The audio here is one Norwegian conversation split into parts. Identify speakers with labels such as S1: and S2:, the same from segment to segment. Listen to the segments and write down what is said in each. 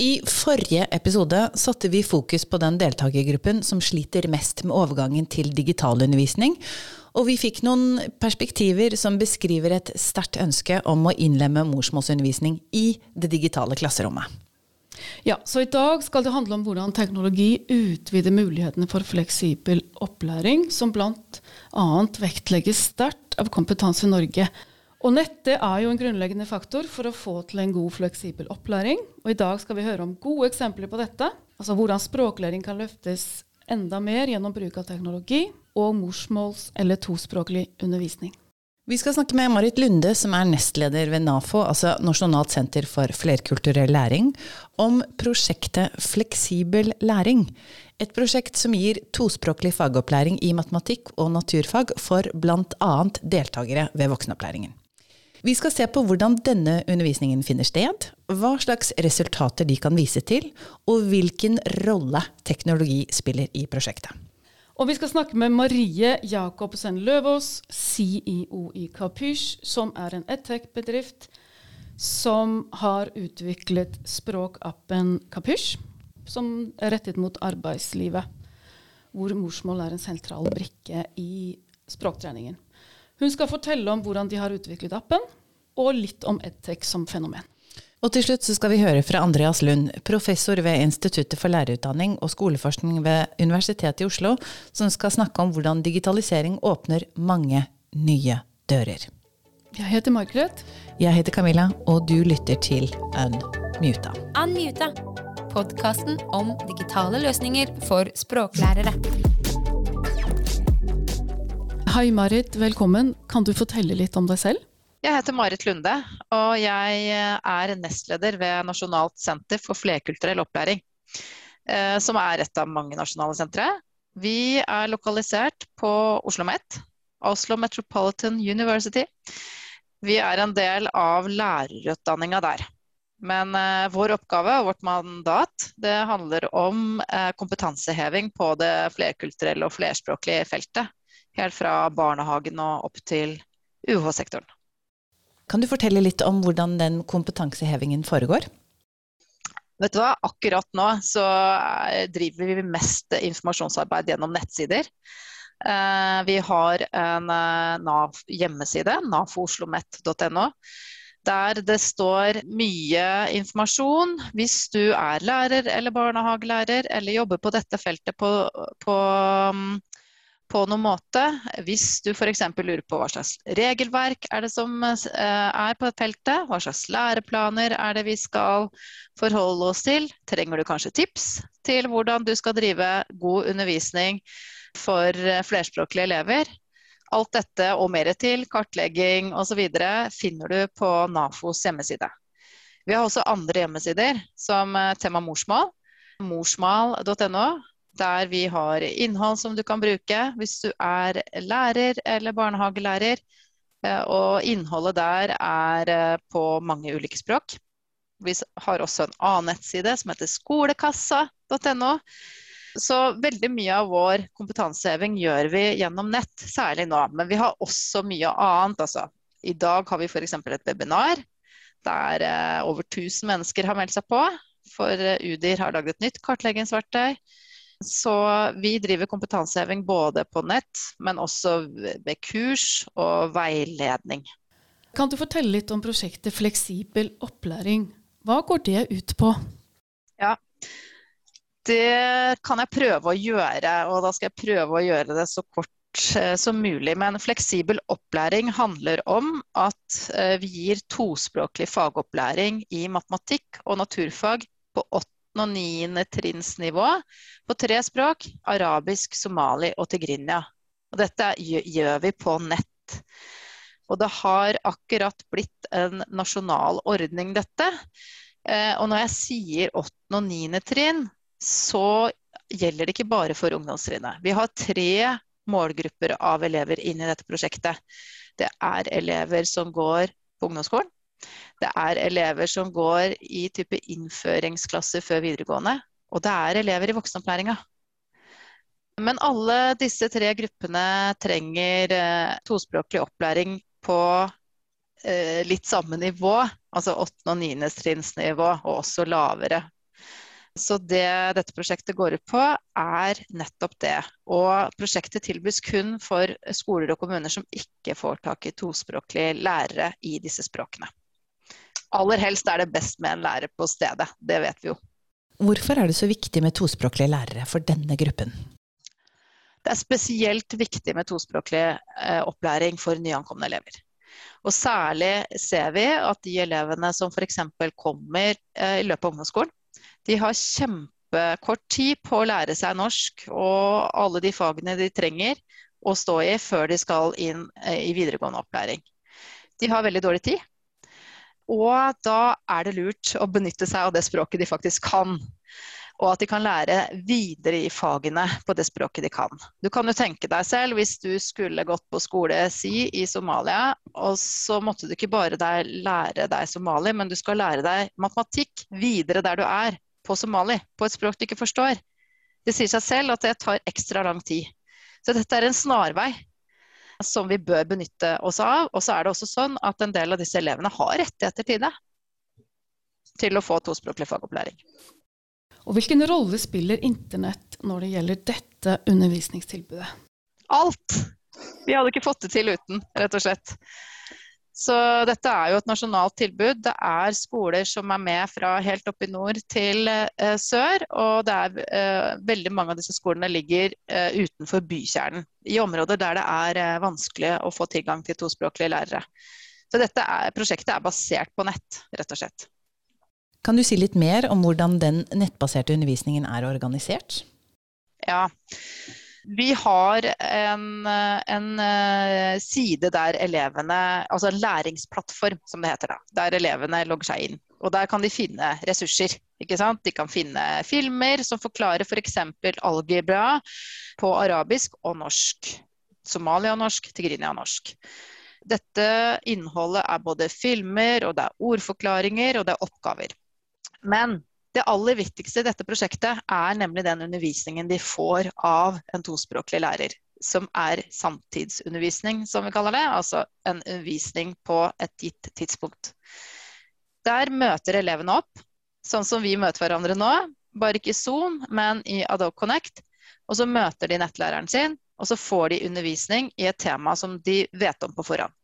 S1: I forrige episode satte vi fokus på den deltakergruppen som sliter mest med overgangen til digitalundervisning, og vi fikk noen perspektiver som beskriver et sterkt ønske om å innlemme morsmålsundervisning i det digitale klasserommet.
S2: Ja, så I dag skal det handle om hvordan teknologi utvider mulighetene for fleksibel opplæring, som bl.a. vektlegges sterkt av Kompetanse Norge. Og Nettet er jo en grunnleggende faktor for å få til en god fleksibel opplæring. Og I dag skal vi høre om gode eksempler på dette. Altså hvordan språklæring kan løftes enda mer gjennom bruk av teknologi og morsmåls- eller tospråklig undervisning.
S1: Vi skal snakke med Marit Lunde, som er nestleder ved NAFO, altså Nasjonalt senter for flerkulturell læring, om prosjektet Fleksibel læring. Et prosjekt som gir tospråklig fagopplæring i matematikk og naturfag for bl.a. deltakere ved voksenopplæringen. Vi skal se på hvordan denne undervisningen finner sted, hva slags resultater de kan vise til, og hvilken rolle teknologi spiller i prosjektet.
S2: Og vi skal snakke med Marie Jacobsen Løvaas, CEO i Capuche, som er en edtech-bedrift som har utviklet språkappen Capuche, som er rettet mot arbeidslivet, hvor morsmål er en sentral brikke i språktreningen. Hun skal fortelle om hvordan de har utviklet appen, og litt om edtech som fenomen.
S1: Og til slutt så skal vi høre fra Andreas Lund, professor ved Instituttet for lærerutdanning og skoleforskning ved Universitetet i Oslo, som skal snakke om hvordan digitalisering åpner mange nye dører.
S2: Jeg heter Margaret.
S1: Jeg heter Camilla, og du lytter til Unmuta.
S3: Unmuta, podkasten om digitale løsninger for språklærere.
S2: Hei Marit, velkommen. Kan du fortelle litt om deg selv?
S4: Jeg heter Marit Lunde, og jeg eh, er nestleder ved Nasjonalt senter for flerkulturell opplæring. Eh, som er et av mange nasjonale sentre. Vi er lokalisert på Oslo OsloMet, Oslo Metropolitan University. Vi er en del av lærerutdanninga der. Men uh, vår oppgave og vårt mandat det handler om kompetanseheving på det flerkulturelle og flerspråklige feltet. Helt fra barnehagen og opp til UH-sektoren.
S1: Kan du fortelle litt om hvordan den kompetansehevingen foregår?
S4: Vet du hva, Akkurat nå så eh, driver vi mest informasjonsarbeid gjennom nettsider. Eh, vi har en eh, Nav hjemmeside, navoslomet.no. der det står mye informasjon hvis du er lærer eller barnehagelærer eller jobber på dette feltet på, på mm, på noen måte. Hvis du f.eks. lurer på hva slags regelverk er det som eh, er på feltet, hva slags læreplaner er det vi skal forholde oss til, trenger du kanskje tips til hvordan du skal drive god undervisning for eh, flerspråklige elever. Alt dette og mer til, kartlegging osv. finner du på NAFOs hjemmeside. Vi har også andre hjemmesider, som eh, Tema morsmål, morsmal.no, der vi har innhold som du kan bruke hvis du er lærer eller barnehagelærer. Eh, og innholdet der er eh, på mange ulike språk. Vi har også en annen nettside som heter skolekassa.no. Så veldig mye av vår kompetanseheving gjør vi gjennom nett, særlig nå. Men vi har også mye annet. Altså. I dag har vi f.eks. et webinar der eh, over 1000 mennesker har meldt seg på. For UDIR har laget et nytt kartleggingsverktøy. Så vi driver kompetanseheving både på nett, men også med kurs og veiledning.
S2: Kan du fortelle litt om prosjektet Fleksibel opplæring? Hva går det ut på?
S4: Ja, det kan jeg prøve å gjøre, og da skal jeg prøve å gjøre det så kort eh, som mulig. Men fleksibel opplæring handler om at eh, vi gir tospråklig fagopplæring i matematikk og naturfag på 8 og 9. trinnsnivå på tre språk, arabisk, somali og tigrinja. Og dette gjør vi på nett. Og det har akkurat blitt en nasjonal ordning, dette. Eh, og når jeg sier 8. og 9. trinn, så gjelder det ikke bare for ungdomstrinnet. Vi har tre målgrupper av elever inn i dette prosjektet. Det er elever som går på ungdomsskolen. Det er elever som går i type innføringsklasse før videregående. Og det er elever i voksenopplæringa. Men alle disse tre gruppene trenger eh, tospråklig opplæring på eh, litt samme nivå. Altså 8. og 9. trinnsnivå, og også lavere. Så det dette prosjektet går ut på, er nettopp det. Og prosjektet tilbys kun for skoler og kommuner som ikke får tak i tospråklige lærere i disse språkene. Aller helst er det best med en lærer på stedet, det vet vi jo.
S1: Hvorfor er det så viktig med tospråklige lærere for denne gruppen?
S4: Det er spesielt viktig med tospråklig eh, opplæring for nyankomne elever. Og særlig ser vi at de elevene som f.eks. kommer eh, i løpet av ungdomsskolen, de har kjempekort tid på å lære seg norsk og alle de fagene de trenger å stå i før de skal inn eh, i videregående opplæring. De har veldig dårlig tid. Og da er det lurt å benytte seg av det språket de faktisk kan. Og at de kan lære videre i fagene på det språket de kan. Du kan jo tenke deg selv hvis du skulle gått på skole si i Somalia, og så måtte du ikke bare lære deg somali, men du skal lære deg matematikk videre der du er på somali, på et språk du ikke forstår. Det sier seg selv at det tar ekstra lang tid. Så dette er en snarvei som vi bør benytte oss av. Og så er det også sånn at en del av disse elevene har rettigheter til det. Til å få tospråklig fagopplæring.
S2: Og Hvilken rolle spiller internett når det gjelder dette undervisningstilbudet?
S4: Alt! Vi hadde ikke fått det til uten, rett og slett. Så dette er jo et nasjonalt tilbud. Det er skoler som er med fra helt opp i nord til eh, sør. Og det er eh, veldig mange av disse skolene ligger eh, utenfor bykjernen. I områder der det er eh, vanskelig å få tilgang til tospråklige lærere. Så dette er, prosjektet er basert på nett, rett og slett.
S1: Kan du si litt mer om hvordan den nettbaserte undervisningen er organisert?
S4: Ja. Vi har en, en, eh, side der elevene Altså en læringsplattform, som det heter. da, Der elevene logger seg inn. Og der kan de finne ressurser. ikke sant? De kan finne filmer som forklarer f.eks. For algebra på arabisk og norsk. Somalia-norsk, Tigrinia-norsk. Dette innholdet er både filmer, og det er ordforklaringer og det er oppgaver. Men det aller viktigste i dette prosjektet er nemlig den undervisningen de får av en tospråklig lærer. Som er samtidsundervisning, som vi kaller det. Altså en undervisning på et gitt tidspunkt. Der møter elevene opp, sånn som vi møter hverandre nå. Bare ikke i Zoom, men i Adobe Connect. Og så møter de nettlæreren sin, og så får de undervisning i et tema som de vet om på forhånd.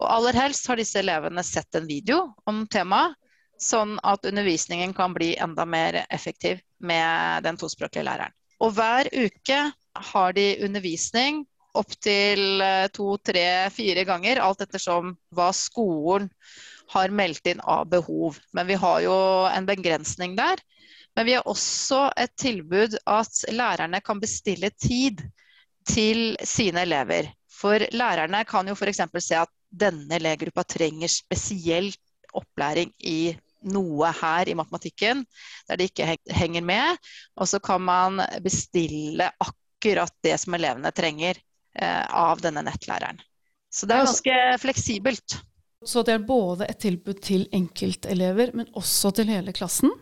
S4: Og aller helst har disse elevene sett en video om temaet, sånn at undervisningen kan bli enda mer effektiv med den tospråklige læreren. Og hver uke har de undervisning opptil eh, to, tre, fire ganger, alt ettersom hva skolen har meldt inn av behov. Men vi har jo en begrensning der. Men vi har også et tilbud at lærerne kan bestille tid til sine elever. For lærerne kan jo f.eks. se at denne elevgruppa trenger spesielt opplæring i noe her i matematikken der det ikke henger med. Og så kan man bestille akkurat det som elevene trenger eh, av denne nettlæreren. Så det er ganske fleksibelt.
S2: Så det er både et tilbud til enkeltelever, men også til hele klassen?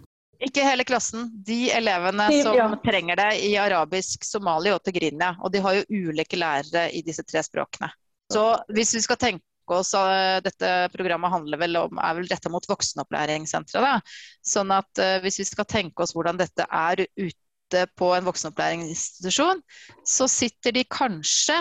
S4: Ikke hele klassen. De elevene som trenger det i arabisk, somali og tigrinia. Og de har jo ulike lærere i disse tre språkene. Så hvis vi skal tenke oss uh, Dette programmet handler vel om, er vel retta mot voksenopplæringssenteret. Sånn at uh, hvis vi skal tenke oss hvordan dette er ute på en voksenopplæringsinstitusjon, så sitter de kanskje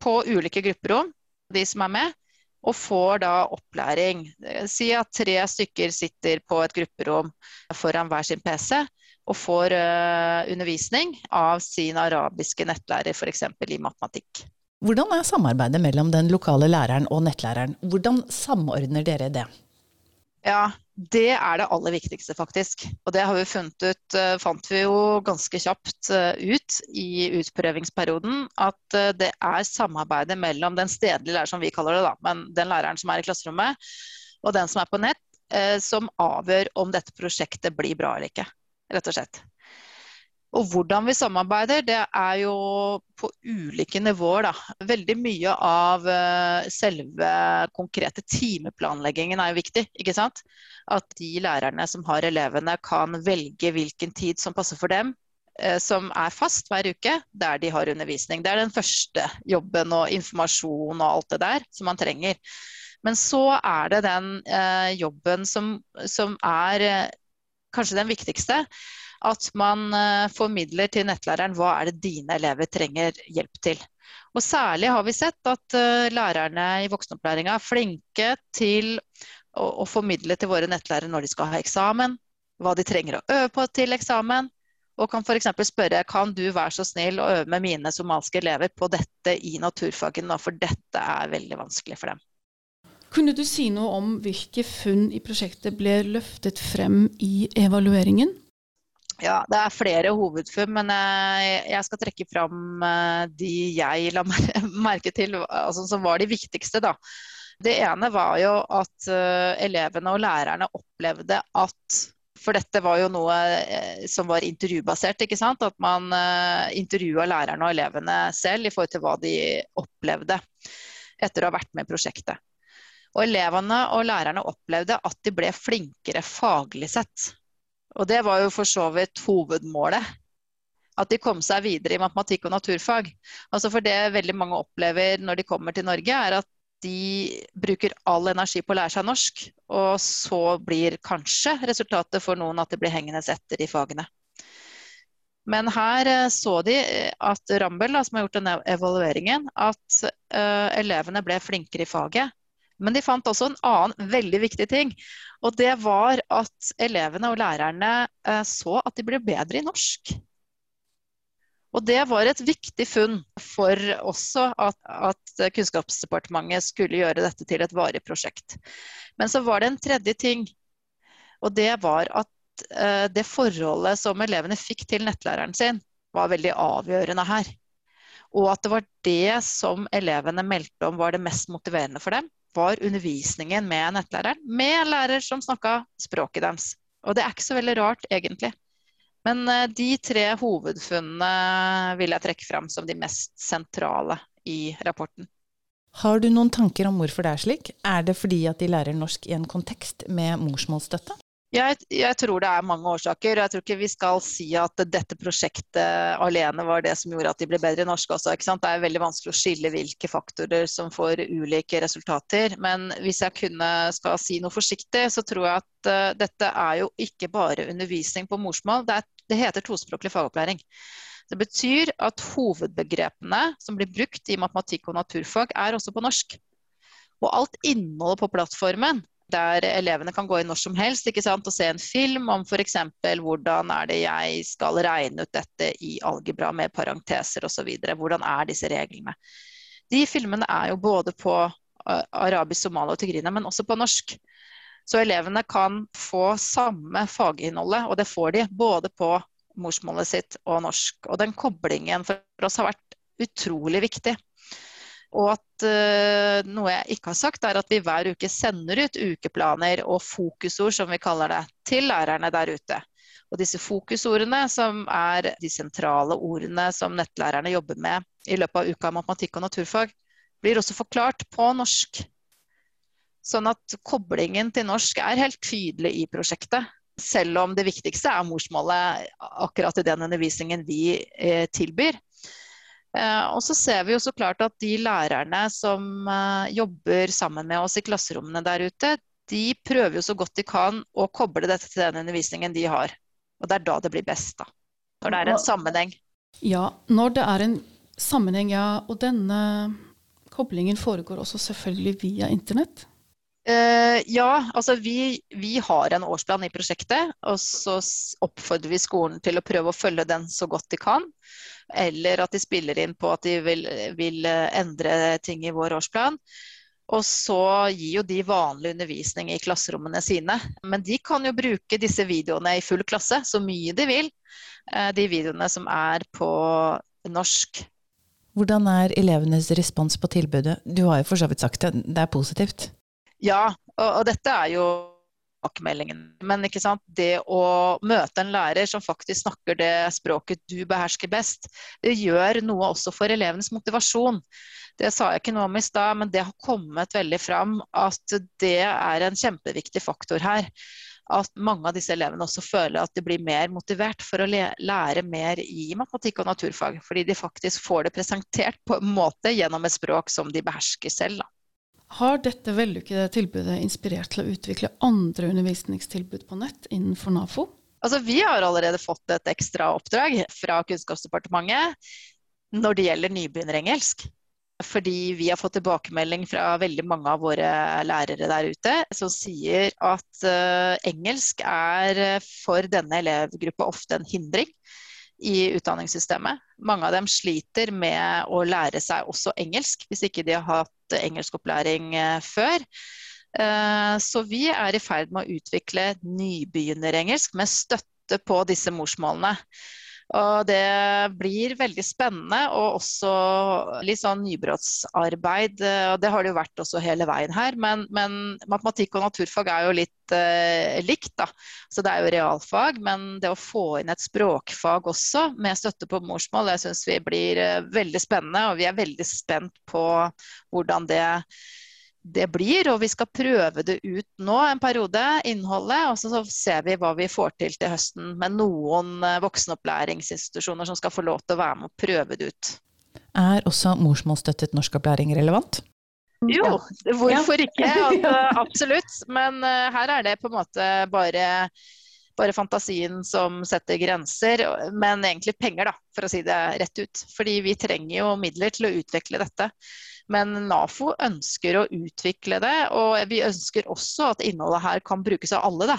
S4: på ulike grupperom, de som er med, og får da opplæring. Si at tre stykker sitter på et grupperom foran hver sin PC og får uh, undervisning av sin arabiske nettlærer f.eks. i matematikk.
S1: Hvordan er samarbeidet mellom den lokale læreren og nettlæreren? Hvordan samordner dere det?
S4: Ja, det er det aller viktigste, faktisk. Og det har vi funnet ut, eh, fant vi jo ganske kjapt eh, ut i utprøvingsperioden. At eh, det er samarbeidet mellom den stedlige læreren, som vi kaller det, da, men den læreren som er i klasserommet, og den som er på nett, som avgjør om dette prosjektet blir bra eller ikke. Rett og slett. Og hvordan vi samarbeider, det er jo på ulike nivåer, da. Veldig mye av uh, selve konkrete timeplanleggingen er jo viktig, ikke sant. At de lærerne som har elevene kan velge hvilken tid som passer for dem. Uh, som er fast hver uke, der de har undervisning. Det er den første jobben og informasjon og alt det der som man trenger. Men så er det den uh, jobben som, som er kanskje den viktigste. At man formidler til nettlæreren hva er det dine elever trenger hjelp til. Og særlig har vi sett at lærerne i voksenopplæringa er flinke til å, å formidle til våre nettlærere når de skal ha eksamen, hva de trenger å øve på til eksamen, og kan f.eks. spørre kan du være så snill å øve med mine somalske elever på dette i naturfagene, for dette er veldig vanskelig for dem.
S2: Kunne du si noe om hvilke funn i prosjektet ble løftet frem i evalueringen?
S4: Ja, Det er flere hovedfunn, men jeg skal trekke fram eh, de jeg la merke til, altså som var de viktigste. da. Det ene var jo at eh, elevene og lærerne opplevde at for dette var jo noe eh, som var intervjubasert. ikke sant? At man intervjua lærerne og elevene selv i forhold til hva de opplevde etter å ha vært med i prosjektet. Og elevene og lærerne opplevde at de ble flinkere faglig sett. Og det var jo for så vidt hovedmålet. At de kom seg videre i matematikk og naturfag. Altså For det veldig mange opplever når de kommer til Norge, er at de bruker all energi på å lære seg norsk, og så blir kanskje resultatet for noen at de blir hengende etter i fagene. Men her eh, så de eh, at Rambøll, som har gjort denne evalueringen, at uh, elevene ble flinkere i faget. Men de fant også en annen veldig viktig ting. Og det var at elevene og lærerne uh, så at de ble bedre i norsk. Og det var et viktig funn for også at, at, Kunnskapsdepartementet skulle gjøre dette til et varig prosjekt. Men så var det en tredje ting, og det var at uh, det forholdet som elevene fikk til nettlæreren sin, var veldig avgjørende her. Og at det var det som elevene meldte om var det mest motiverende for dem, var undervisningen med nettlæreren. Med en lærer som snakka språket deres. Og det er ikke så veldig rart, egentlig. Men eh, de tre hovedfunnene vil jeg trekke fram som de mest sentrale i rapporten.
S1: Har du noen tanker om hvorfor det er slik? Er det fordi at de lærer norsk i en kontekst med morsmålsstøtte?
S4: Jeg, jeg, tror det er mange årsaker. Jeg tror ikke vi skal si at dette prosjektet alene var det som gjorde at de ble bedre i norsk også. Det er veldig vanskelig å skille hvilke faktorer som får ulike resultater. Men hvis jeg kunne skal si noe forsiktig, så tror jeg at uh, dette er jo ikke bare undervisning på morsmål. Det, er, det heter tospråklig fagopplæring. Det betyr at hovedbegrepene som blir brukt i matematikk og naturfag, er også på norsk. Og alt innholdet på plattformen der elevene kan gå inn når som helst sant, og se en film om f.eks. hvordan er det jeg skal regne ut dette i algebra med parenteser osv. Hvordan er disse reglene. De filmene er jo både på arabisk, somali og tigrina, men også på norsk. Så elevene kan få samme faginnholdet, og det får de både på morsmålet sitt og norsk. Og den koblingen for oss har vært utrolig viktig. Og at uh, noe jeg ikke har sagt, er at vi hver uke sender ut ukeplaner og fokusord, som vi kaller det, til lærerne der ute. Og disse fokusordene, som er de sentrale ordene som nettlærerne jobber med i løpet av uka matematikk og naturfag, blir også forklart på norsk. Sånn at koblingen til norsk er helt tydelig i prosjektet. Selv om det viktigste er morsmålet akkurat i den undervisningen vi eh, tilbyr. Eh, og så ser vi jo så klart at de lærerne som eh, jobber sammen med oss i klasserommene der ute, de prøver jo så godt de kan å koble dette til den undervisningen de har. Og det er da det blir best, da. Når det er en sammenheng.
S2: Ja, når det er en sammenheng, ja. Og denne koblingen foregår også selvfølgelig via internett?
S4: Uh, ja, altså vi, vi, har en årsplan i prosjektet. Og så oppfordrer vi skolen til å prøve å følge den så godt de kan. Eller at de spiller inn på at de vil, vil eh, endre ting i vår årsplan. Og så gir jo de vanlig undervisning i klasserommene sine. Men de kan jo bruke disse videoene i full klasse så mye de vil. Eh, de videoene som er på norsk.
S1: Hvordan er elevenes respons på tilbudet? Du har jo for så vidt sagt det, det er positivt?
S4: Ja, og, og dette er jo tilbakemeldingen. Men det å møte en lærer som faktisk snakker det språket du behersker best, det gjør noe også for elevenes motivasjon. Det sa jeg ikke noe om i stad, men det har kommet veldig fram at det er en kjempeviktig faktor her. At mange av disse elevene også føler at de blir mer motivert for å lære mer i matematikk og naturfag. Fordi de faktisk får det presentert på en måte gjennom et språk som de behersker selv. Da.
S2: Har dette vellykkede tilbudet inspirert til å utvikle andre undervisningstilbud på nett innenfor NAFO?
S4: Altså, vi har allerede fått et ekstra oppdrag fra Kunnskapsdepartementet når det gjelder nybegynnerengelsk. Fordi vi har fått tilbakemelding fra veldig mange av våre lærere der ute som sier at uh, engelsk er for denne elevgruppa ofte en hindring i utdanningssystemet. Mange av dem sliter med å lære seg også engelsk, hvis ikke de har hatt engelskopplæring uh, før. Uh, så vi er i ferd med å utvikle nybegynnerengelsk med støtte på disse morsmålene. Og det blir veldig spennende og også litt sånn nybrottsarbeid. Og det har det jo vært også hele veien her. Men, men matematikk og naturfag er jo litt eh, likt, da. Så det er jo realfag. Men det å få inn et språkfag også med støtte på morsmål, det syns vi blir uh, veldig spennende. Og vi er veldig spent på hvordan det det blir. Og vi skal prøve det ut nå en periode, innholdet. Og så ser vi hva vi får til til høsten med noen eh, voksenopplæringsinstitusjoner som skal få lov til å være med og prøve det ut.
S1: Er også morsmålsstøttet norskopplæring relevant?
S4: Jo, hvorfor ikke? Altså, absolutt. Men uh, her er det på en måte bare, bare fantasien som setter grenser, men egentlig penger, da, for å si det rett ut. Fordi vi trenger jo midler til å utvikle dette. Men NAFO ønsker å utvikle det, og vi ønsker også at innholdet her kan brukes av alle. Da.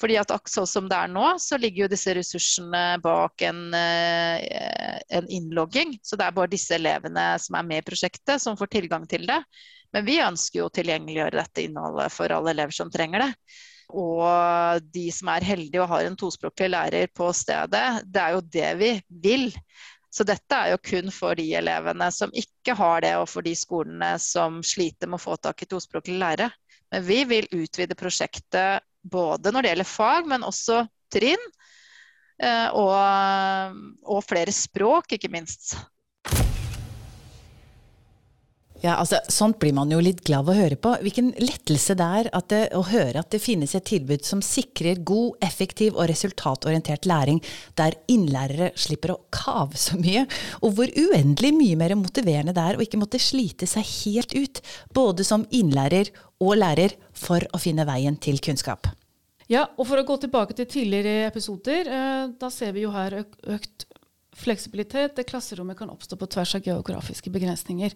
S4: Fordi at sånn som det er nå, så ligger jo disse ressursene bak en, eh, en innlogging. Så det er bare disse elevene som er med i prosjektet som får tilgang til det. Men vi ønsker jo å tilgjengeliggjøre dette innholdet for alle elever som trenger det. Og de som er heldige og har en tospråklig lærer på stedet, det er jo det vi vil. Så dette er jo kun for de elevene som ikke har det, og for de skolene som sliter med å få tak i tospråklige lærere. Men vi vil utvide prosjektet både når det gjelder fag, men også trinn. Eh, og, og flere språk, ikke minst.
S1: Ja, altså, Sånt blir man jo litt glad av å høre på. Hvilken lettelse det er det, å høre at det finnes et tilbud som sikrer god, effektiv og resultatorientert læring, der innlærere slipper å kave så mye, og hvor uendelig mye mer motiverende det er å ikke måtte slite seg helt ut, både som innlærer og lærer, for å finne veien til kunnskap.
S2: Ja, og for å gå tilbake til tidligere episoder, eh, da ser vi jo her økt fleksibilitet. Det klasserommet kan oppstå på tvers av geografiske begrensninger.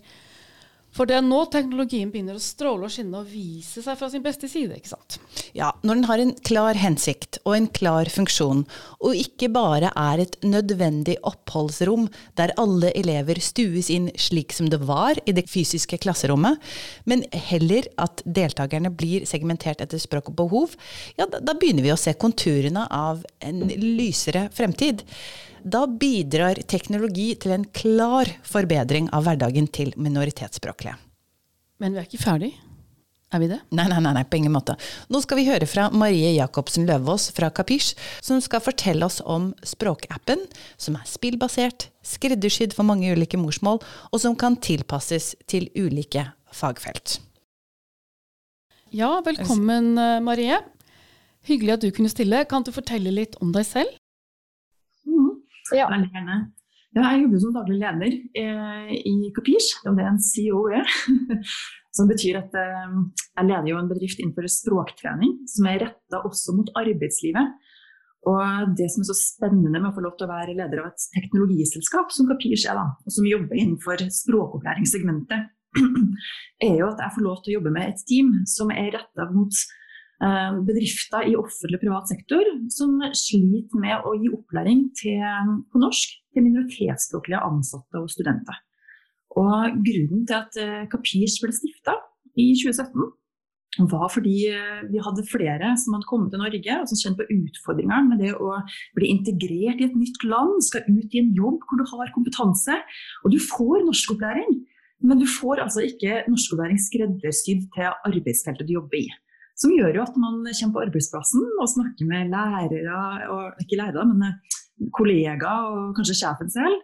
S2: For det er nå teknologien begynner å stråle og skinne og vise seg fra sin beste side. ikke sant?
S1: Ja, når den har en klar hensikt og en klar funksjon, og ikke bare er et nødvendig oppholdsrom der alle elever stues inn slik som det var i det fysiske klasserommet, men heller at deltakerne blir segmentert etter språk og behov, ja, da, begynner vi å se konturene av en lysere fremtid da bidrar teknologi til en klar forbedring av hverdagen til minoritetsspråklige.
S2: Men vi er ikke ferdig? Er vi det?
S1: Nei, nei, nei, på ingen måte. Nå skal vi høre fra Marie Jacobsen Løvaas fra Kapisj, som skal fortelle oss om språkappen, som er spillbasert, skreddersydd for mange ulike morsmål, og som kan tilpasses til ulike fagfelt.
S2: Ja, velkommen eh, Marie. Hyggelig at du kunne stille. Kan du fortelle litt om deg selv?
S5: Ja. Veldig gjerne. Jeg jobber som daglig leder eh, i og det er en CEO er. som betyr at eh, jeg leder jo en bedrift innenfor språktrening, som er retta også mot arbeidslivet. Og det som er så spennende med å få lov til å være leder av et teknologiselskap, som Kapish er, da, og som jobber innenfor språkopplæringssegmentet, er jo at jeg får lov til å jobbe med et team som er retta mot bedrifter i offentlig privat sektor som sliter med å gi opplæring til, på norsk til minoritetsspråklige ansatte og studenter. Og Grunnen til at eh, Kapirs ble stifta i 2017, var fordi eh, vi hadde flere som hadde kommet til Norge og som kjente på utfordringer med det å bli integrert i et nytt land, skal ut i en jobb hvor du har kompetanse. Og du får norskopplæring, men du får altså ikke norskopplæring skreddersydd til arbeidsfeltet du jobber i. Som gjør jo at man kommer på arbeidsplassen og snakker med lærere, og ikke lærere, men eh, kollegaer og kanskje sjefen selv,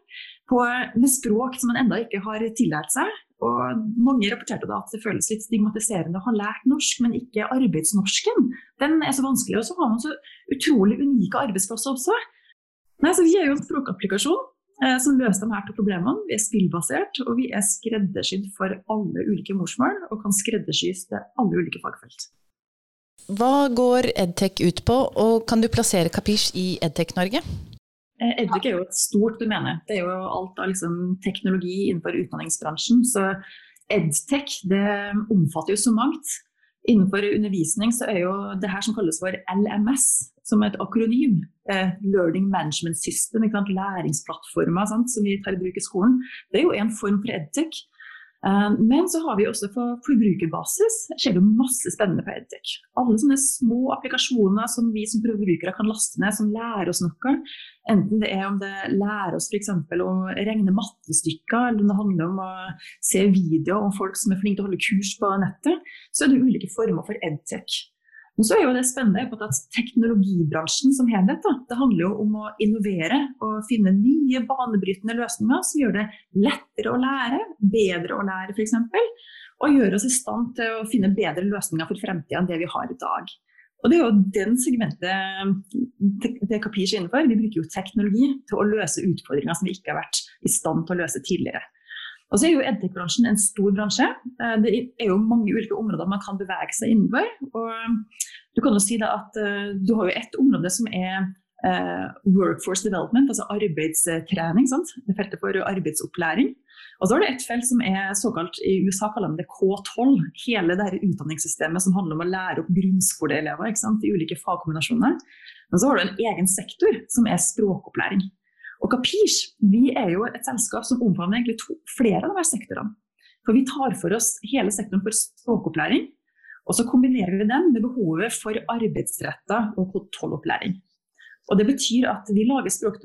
S5: på, med språk som man ennå ikke har tillært seg. Og mange rapporterte da at det føles litt stigmatiserende å ha lært norsk, men ikke arbeidsnorsken. Den er så vanskelig. Og så har man så utrolig unike arbeidsplasser også. Nei, så Vi er jo en språkapplikasjon eh, som løser de her to problemene. Vi er spillbasert, og vi er skreddersydd for alle ulike morsmål, og kan skreddersys til alle ulike fagfelt.
S1: Hva går Edtech ut på, og kan du plassere Kapish i Edtech Norge?
S5: Eh, Edtech er jo et stort domene. Det er jo alt av liksom teknologi innenfor utdanningsbransjen. Så Edtech det omfatter jo så mangt. Innenfor undervisning så er jo det her som kalles for LMS, som er et akronym. Eh, Learning Management System, læringsplattformer sant, som vi tar i bruk i skolen. Det er jo en form for Edtech. Eh, men så har vi også på forbrukerbasis skjer det masse spennende på Edtech. Alle sånne små applikasjoner som vi som forbrukere kan laste ned, som lærer oss noe. Enten det er om det lærer oss f.eks. å regne mattestykker, eller om det handler om å se videoer om folk som er flinke til å holde kurs på nettet, så er det ulike former for Edtech. Men så er jo det spennende på at teknologibransjen som helhet da, det handler jo om å innovere og finne nye banebrytende løsninger som gjør det lettere å lære, bedre å lære f.eks. Og gjøre oss i stand til å finne bedre løsninger for fremtida enn det vi har i dag. Og Det er jo den segmentet det Kapirs er innenfor. Vi bruker jo teknologi til å løse utfordringer som vi ikke har vært i stand til å løse tidligere. Og så er jo edtech-bransjen en stor bransje. Eh, det er jo mange ulike områder man kan bevege seg innenfor. Og du kan jo si at eh, du har jo ett område som er uh, workforce development, altså arbeidstrening. Sant? Det feltet for arbeidsopplæring. Og så har du et felt som er såkalt i USA kaller de det K12. Hele det her utdanningssystemet som handler om å lære opp grunnskoleelever i ulike fagkombinasjoner. Men så har du en egen sektor som er språkopplæring. Og Kapish vi er jo et selskap som omfavner flere av disse sektorene. For vi tar for oss hele sektoren for språkopplæring, og så kombinerer vi den med behovet for arbeidsretta og kontrollopplæring. Og Det betyr at vi, språk,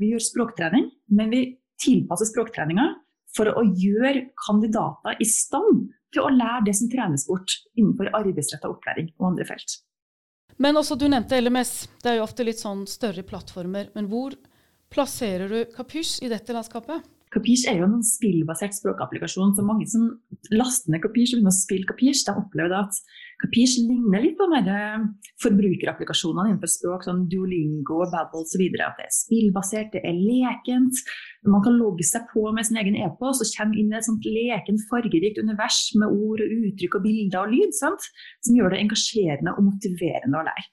S5: vi gjør språktrening, men vi tilpasser språktreninga for å gjøre kandidater i stand til å lære det som trenes bort innenfor arbeidsretta opplæring og andre felt.
S2: Men også du nevnte LMS. Det er jo ofte litt sånn større plattformer. Men hvor plasserer du Kapysj i dette landskapet?
S5: Kapysj er jo en spillbasert språkapplikasjon. så Mange som laster ned Kapysj og begynner å spille Kapysj, de opplever at Kapysj ligner litt på de forbrukerapplikasjonene innenfor språk, sånn Duolingo, Babble osv. At det er spillbasert, det er lekent. Man kan logge seg på med sin egen e-post og komme inn i et sånt lekent, fargerikt univers med ord og uttrykk og bilder og lyd, sant? som gjør det engasjerende og motiverende å lære.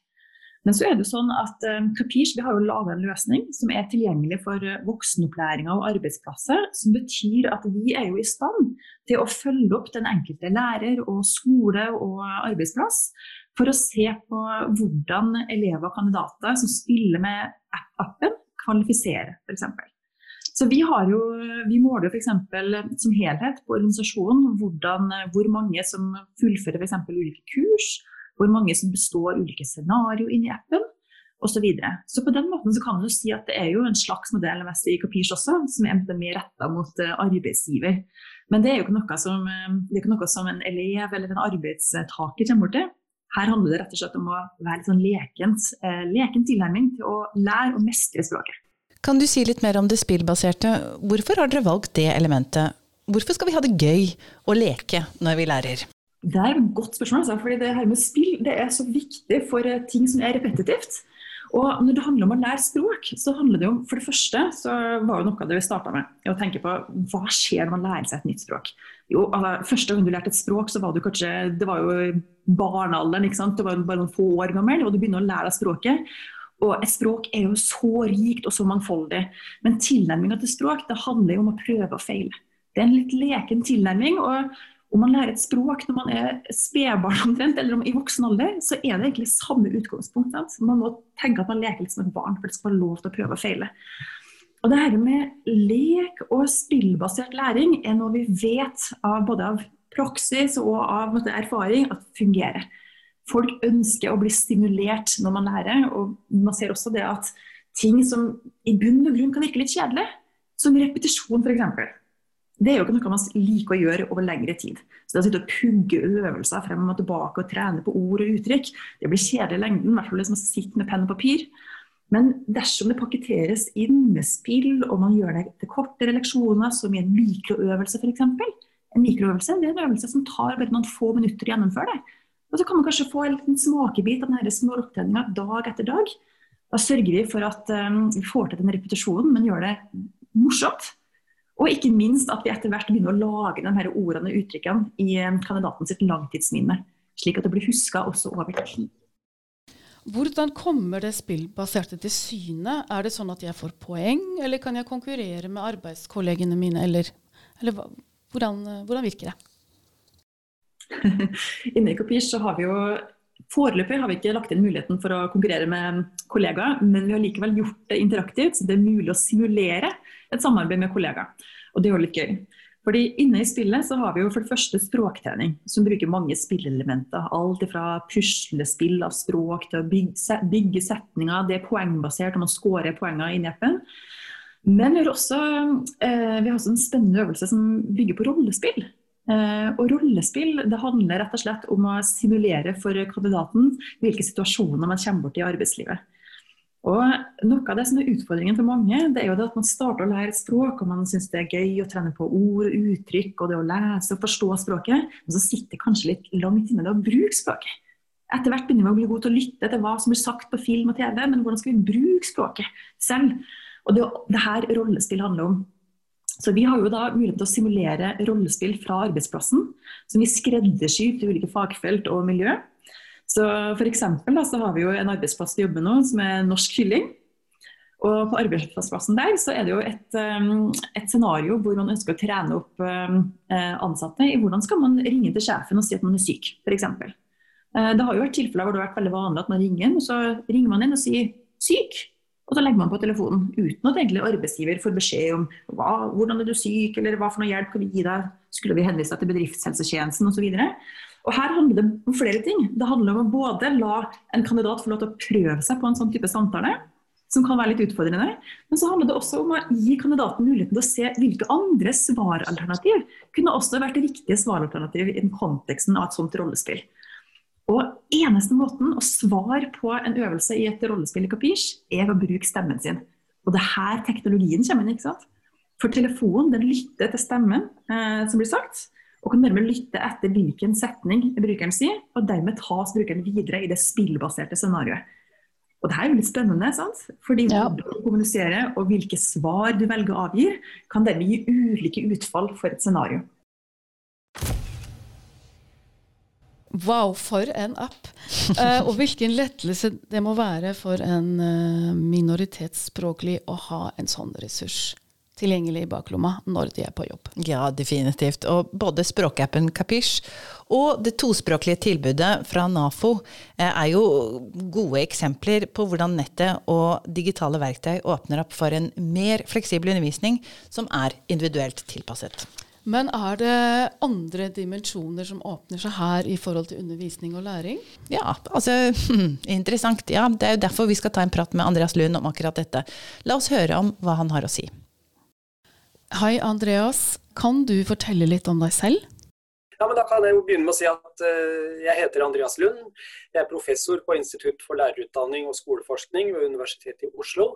S5: Men så er det sånn at um, Kapish vi har jo laga en løsning som er tilgjengelig for uh, voksenopplæringa og arbeidsplasser. Som betyr at vi er jo i stand til å følge opp den enkelte lærer og skole og arbeidsplass for å se på hvordan elever og kandidater som spiller med appen, kvalifiserer f.eks. Så vi, jo, vi måler f.eks. som helhet på organisasjonen hvordan, hvor mange som fullfører f.eks. ulike kurs hvor mange som består ulike scenario inni appen osv. Så, videre. så på den måten kan du si at det er jo en slags modell i Kapirs også, som er mer retta mot eh, arbeidsgiver. Men det er jo ikke noe som, eh, ikke noe som en elev eller en arbeidstaker kommer borti. Her handler det rett og slett om å være litt sånn lekent, eh, leken tilnærming til å lære og mestre språket.
S1: Kan du si litt mer om det spillbaserte? Hvorfor har dere valgt det elementet? Hvorfor skal vi ha det gøy å leke når vi lærer?
S5: Det er et godt spørsmål. Altså, fordi det her med spill det er så viktig for eh, ting som er repetitivt. Og når det handler om å lære språk, så handler det om For det første så var jo noe av det vi starta med, å tenke på hva skjer når man lærer seg et nytt språk. Jo, altså, Første gang du lærte et språk, så var du kanskje Det var jo barnealderen, ikke sant. Det var bare noen få år gammel, og du begynner å lære deg språket. Og et språk er jo så rikt og så mangfoldig. Men tilnærminga til språk det handler jo om å prøve og feile. Det er en litt leken tilnærming. og om man lærer et språk når man er spedbarn omtrent, eller i voksen alder, så er det egentlig samme utgangspunkt. Sant? Man må tenke at man leker litt som et barn, for det skal være lov til å prøve og feile. Og det her med lek og spillbasert læring er noe vi vet av både av praksis og av måte, erfaring at fungerer. Folk ønsker å bli stimulert når man lærer, og man ser også det at ting som i bunn og grunn kan virke litt kjedelig, som repetisjon f.eks det er jo ikke noe man liker å gjøre over lengre tid. Så det å sitte og pugge øvelser frem og tilbake og trene på ord og uttrykk, det blir kjedelig i lengden. I hvert fall hvis man sitter med penn og papir. Men dersom det pakketteres inn med spill, og man gjør det til kortere leksjoner, som i en mikroøvelse f.eks. En mikroøvelse det er en øvelse som tar bare noen få minutter å gjennomføre det. Og så kan man kanskje få en liten smakebit av denne små opptreninga dag etter dag. Da sørger vi for at um, vi får til den repetisjonen, men gjør det morsomt. Og ikke minst at vi etter hvert begynner å lage de her ordene og uttrykkene i kandidatens kandidaten sitt langtidsminne. slik at det blir huska også over tid.
S2: Hvordan kommer det spillbaserte til syne? Er det sånn at jeg får poeng, eller kan jeg konkurrere med arbeidskollegene mine, eller, eller hvordan, hvordan, virker det?
S5: Inne i Kopirs så har vi jo Foreløpig har vi ikke lagt inn muligheten for å konkurrere med kollegaer, men vi har likevel gjort det interaktivt, så det er mulig å simulere et samarbeid med kollegaer. Og det er jo litt gøy. Fordi Inne i spillet så har vi jo for det første språktrening, som bruker mange spillelementer. Alt fra puslespill av språk til å bygge, setninger. Det er poengbasert, og man scorer poenger i appen. Men vi har også, eh, vi har også en spennende øvelse som bygger på rollespill. Eh, og rollespill det handler rett og slett om å simulere for kandidaten hvilke situasjoner man kommer bort i arbeidslivet. Og Noe av det som er utfordringen for mange, det er jo det at man starter å lære språk, og man syns det er gøy å trene på ord og uttrykk og det å lese og forstå språket, men så sitter det kanskje litt langt inne det å bruke språket. Etter hvert begynner vi å bli gode til å lytte til hva som blir sagt på film og TV, men hvordan skal vi bruke språket selv? Og det, det her rollespill handler om. Så Vi har jo da mulighet til å simulere rollespill fra arbeidsplassen, som vi skreddersyr til ulike fagfelt og miljø. Så for eksempel, da, så har vi jo en arbeidsplass vi jobber nå som er Norsk Kylling. Og på arbeidsplassen der så er det jo et, um, et scenario hvor man ønsker å trene opp um, eh, ansatte i hvordan skal man ringe til sjefen og si at man er syk, f.eks. Eh, det har jo vært tilfeller hvor det har vært veldig vanlig at man ringer, og så ringer man inn og sier 'syk'. Og så legger man på telefonen uten at egentlig arbeidsgiver får beskjed om hva, hvordan er du syk, eller hva for noe hjelp kan vi gi deg, skulle vi henvise deg til bedriftshelsetjenesten osv. Og her handler det om flere ting. Det handler om å både la en kandidat få lov til å prøve seg på en sånn type samtale, som kan være litt utfordrende. Men så handler det også om å gi kandidaten muligheten til å se hvilke andre svaralternativ kunne også vært riktige svaralternativ i den konteksten av et sånt rollespill. Og eneste måten å svare på en øvelse i et rollespill i Capiche, er å bruke stemmen sin. Og det er her teknologien kommer inn. ikke sant? For telefonen den lytter til stemmen eh, som blir sagt, og kan dermed lytte etter hvilken setning brukeren sier, og dermed tas brukeren videre i det spillbaserte scenarioet. Og det her er jo litt spennende, sant? fordi ja. hvordan du kommuniserer og hvilke svar du velger å avgi, kan dermed gi ulike utfall for et scenario.
S2: Wow, for en app! Uh, og hvilken lettelse det må være for en uh, minoritetsspråklig å ha en sånn ressurs tilgjengelig i baklomma når de er på jobb.
S1: Ja, definitivt. Og både språkappen Kapish og det tospråklige tilbudet fra NAFO eh, er jo gode eksempler på hvordan nettet og digitale verktøy åpner opp for en mer fleksibel undervisning som er individuelt tilpasset.
S2: Men er det andre dimensjoner som åpner seg her i forhold til undervisning og læring?
S1: Ja, altså interessant. Ja, det er jo derfor vi skal ta en prat med Andreas Lund om akkurat dette. La oss høre om hva han har å si.
S2: Hei, Andreas. Kan du fortelle litt om deg selv?
S6: Ja, men Da kan jeg jo begynne med å si at uh, jeg heter Andreas Lund. Jeg er professor på Institutt for lærerutdanning og skoleforskning ved Universitetet i Oslo.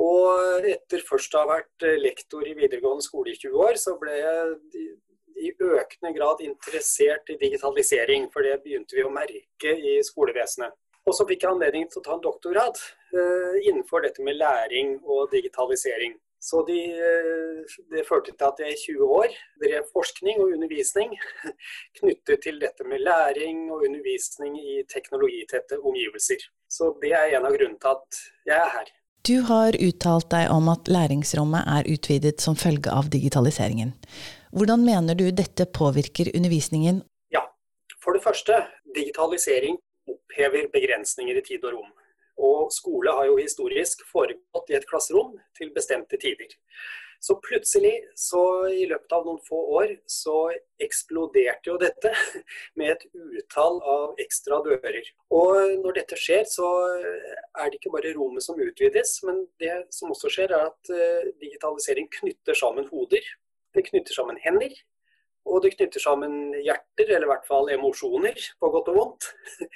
S6: Og etter først å ha vært eh, lektor i videregående skole i 20 år, så ble jeg i økende grad interessert i digitalisering. For det begynte vi å merke i skolevesenet. Og så fikk jeg anledning til å ta en doktorgrad uh, innenfor dette med læring og digitalisering. Så de, eh, det førte til at jeg i 20 år drev forskning og undervisning knyttet til dette med læring og undervisning i teknologitette omgivelser. Så det er en av grunnene til at jeg er her.
S1: Du har uttalt deg om at læringsrommet er utvidet som følge av digitaliseringen. Hvordan mener du dette påvirker undervisningen?
S6: Ja, For det første, digitalisering opphever begrensninger i tid og rom. Og skole har jo historisk foregått i et klasserom til bestemte tider. Så plutselig, så i løpet av noen få år, så eksploderte jo dette med et utall av ekstra dører. Og når dette skjer, så er det ikke bare rommet som utvides, men det som også skjer, er at eh, digitalisering knytter sammen hoder. Det knytter sammen hender. Og det knytter sammen hjerter, eller i hvert fall emosjoner, på godt og vondt.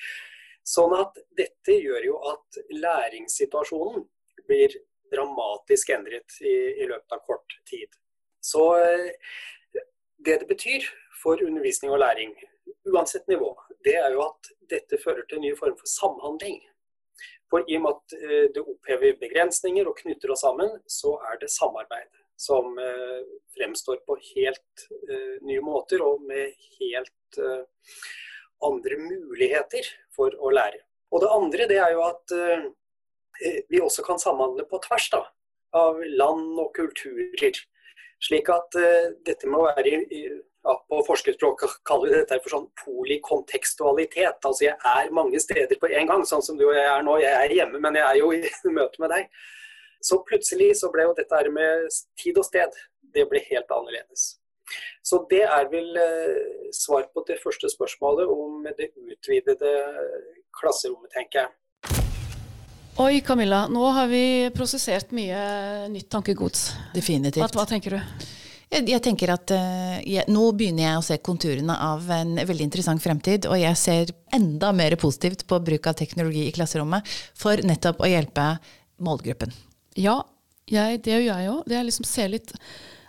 S6: Sånn at dette gjør jo at læringssituasjonen blir dramatisk endret i, i løpet av kort tid. Så eh, det det betyr for undervisning og læring, uansett nivå, det er jo at dette fører til en ny form for samhandling. For i og med at eh, det opphever begrensninger og knytter oss sammen, så er det samarbeid som eh, fremstår på helt nye måter og med helt andre muligheter for å lære. Og det andre det er jo at vi også kan samhandle på tvers da, av land og kulturer. Slik at uh, dette å være ja, På forskerspråk kaller vi dette for sånn polikontekstualitet. Altså jeg er mange steder på en gang, sånn som du og jeg er nå. Jeg er hjemme, men jeg er jo i møte med deg. Så plutselig så ble jo dette her med tid og sted, det ble helt annerledes. Så det er vel eh, svar på det første spørsmålet om det utvidede klasserommet, tenker jeg.
S2: Oi, Camilla. Nå har vi prosessert mye nytt tankegods.
S1: Definitivt.
S2: Hva, hva tenker du?
S1: Jeg, jeg tenker at uh, jeg, Nå begynner jeg å se konturene av en veldig interessant fremtid, og jeg ser enda mer positivt på bruk av teknologi i klasserommet for nettopp å hjelpe målgruppen.
S2: Ja, jeg, det gjør jeg òg. Liksom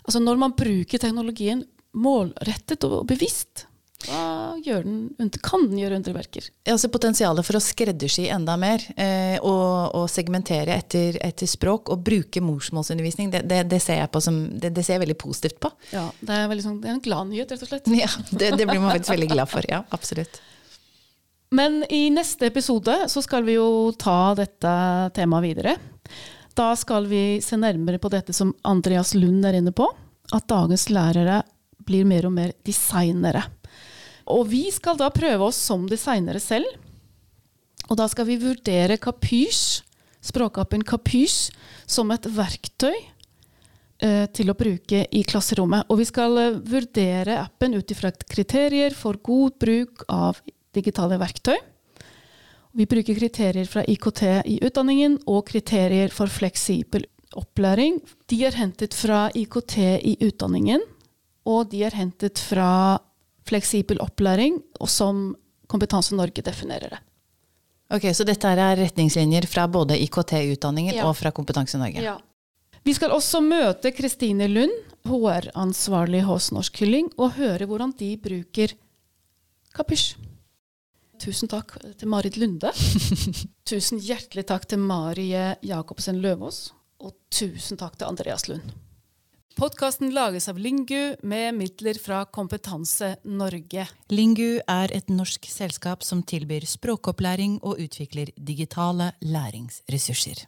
S2: Altså når man bruker teknologien målrettet og bevisst, hva gjør den, kan den gjøre underverker?
S1: Altså Potensialet for å skreddersy enda mer eh, og, og, segmentere etter, etter, språk og bruke morsmålsundervisning, det, det, det ser jeg på som, det, det, ser jeg veldig positivt på.
S2: Ja, Det er, sånn, det er en glad nyhet, rett og slett.
S1: Ja, det, blir man faktisk veldig glad for. Ja, absolutt.
S2: Men i neste episode så skal vi jo ta dette temaet videre. Da skal vi se nærmere på dette som Andreas Lund er inne på, at dagens lærere blir mer og mer designere. Og vi skal da prøve oss som designere selv. Og da skal vi vurdere Kapysj, språkappen Kapysj, som et verktøy eh, til å bruke i klasserommet. Og vi skal eh, vurdere appen ut ifra kriterier for god bruk av digitale verktøy. Vi bruker kriterier fra IKT i utdanningen og kriterier for fleksibel opplæring. De er hentet fra IKT i utdanningen, og de er hentet fra fleksibel opplæring, og som Kompetanse Norge definerer det.
S1: Ok, Så dette er retningslinjer fra både IKT-utdanningen ja. og fra Kompetanse Norge?
S2: Ja. Vi skal også møte Kristine Lund, HR-ansvarlig hos Norsk Kylling, og høre hvordan de bruker Kapysj. Tusen takk til Marit Lunde. tusen hjertelig takk til Marie Jacobsen Løvaas. Og tusen takk til Andreas Lund. Podkasten lages av Lingu med midler fra Kompetanse Norge.
S1: Lingu er et norsk selskap som tilbyr språkopplæring og utvikler digitale læringsressurser.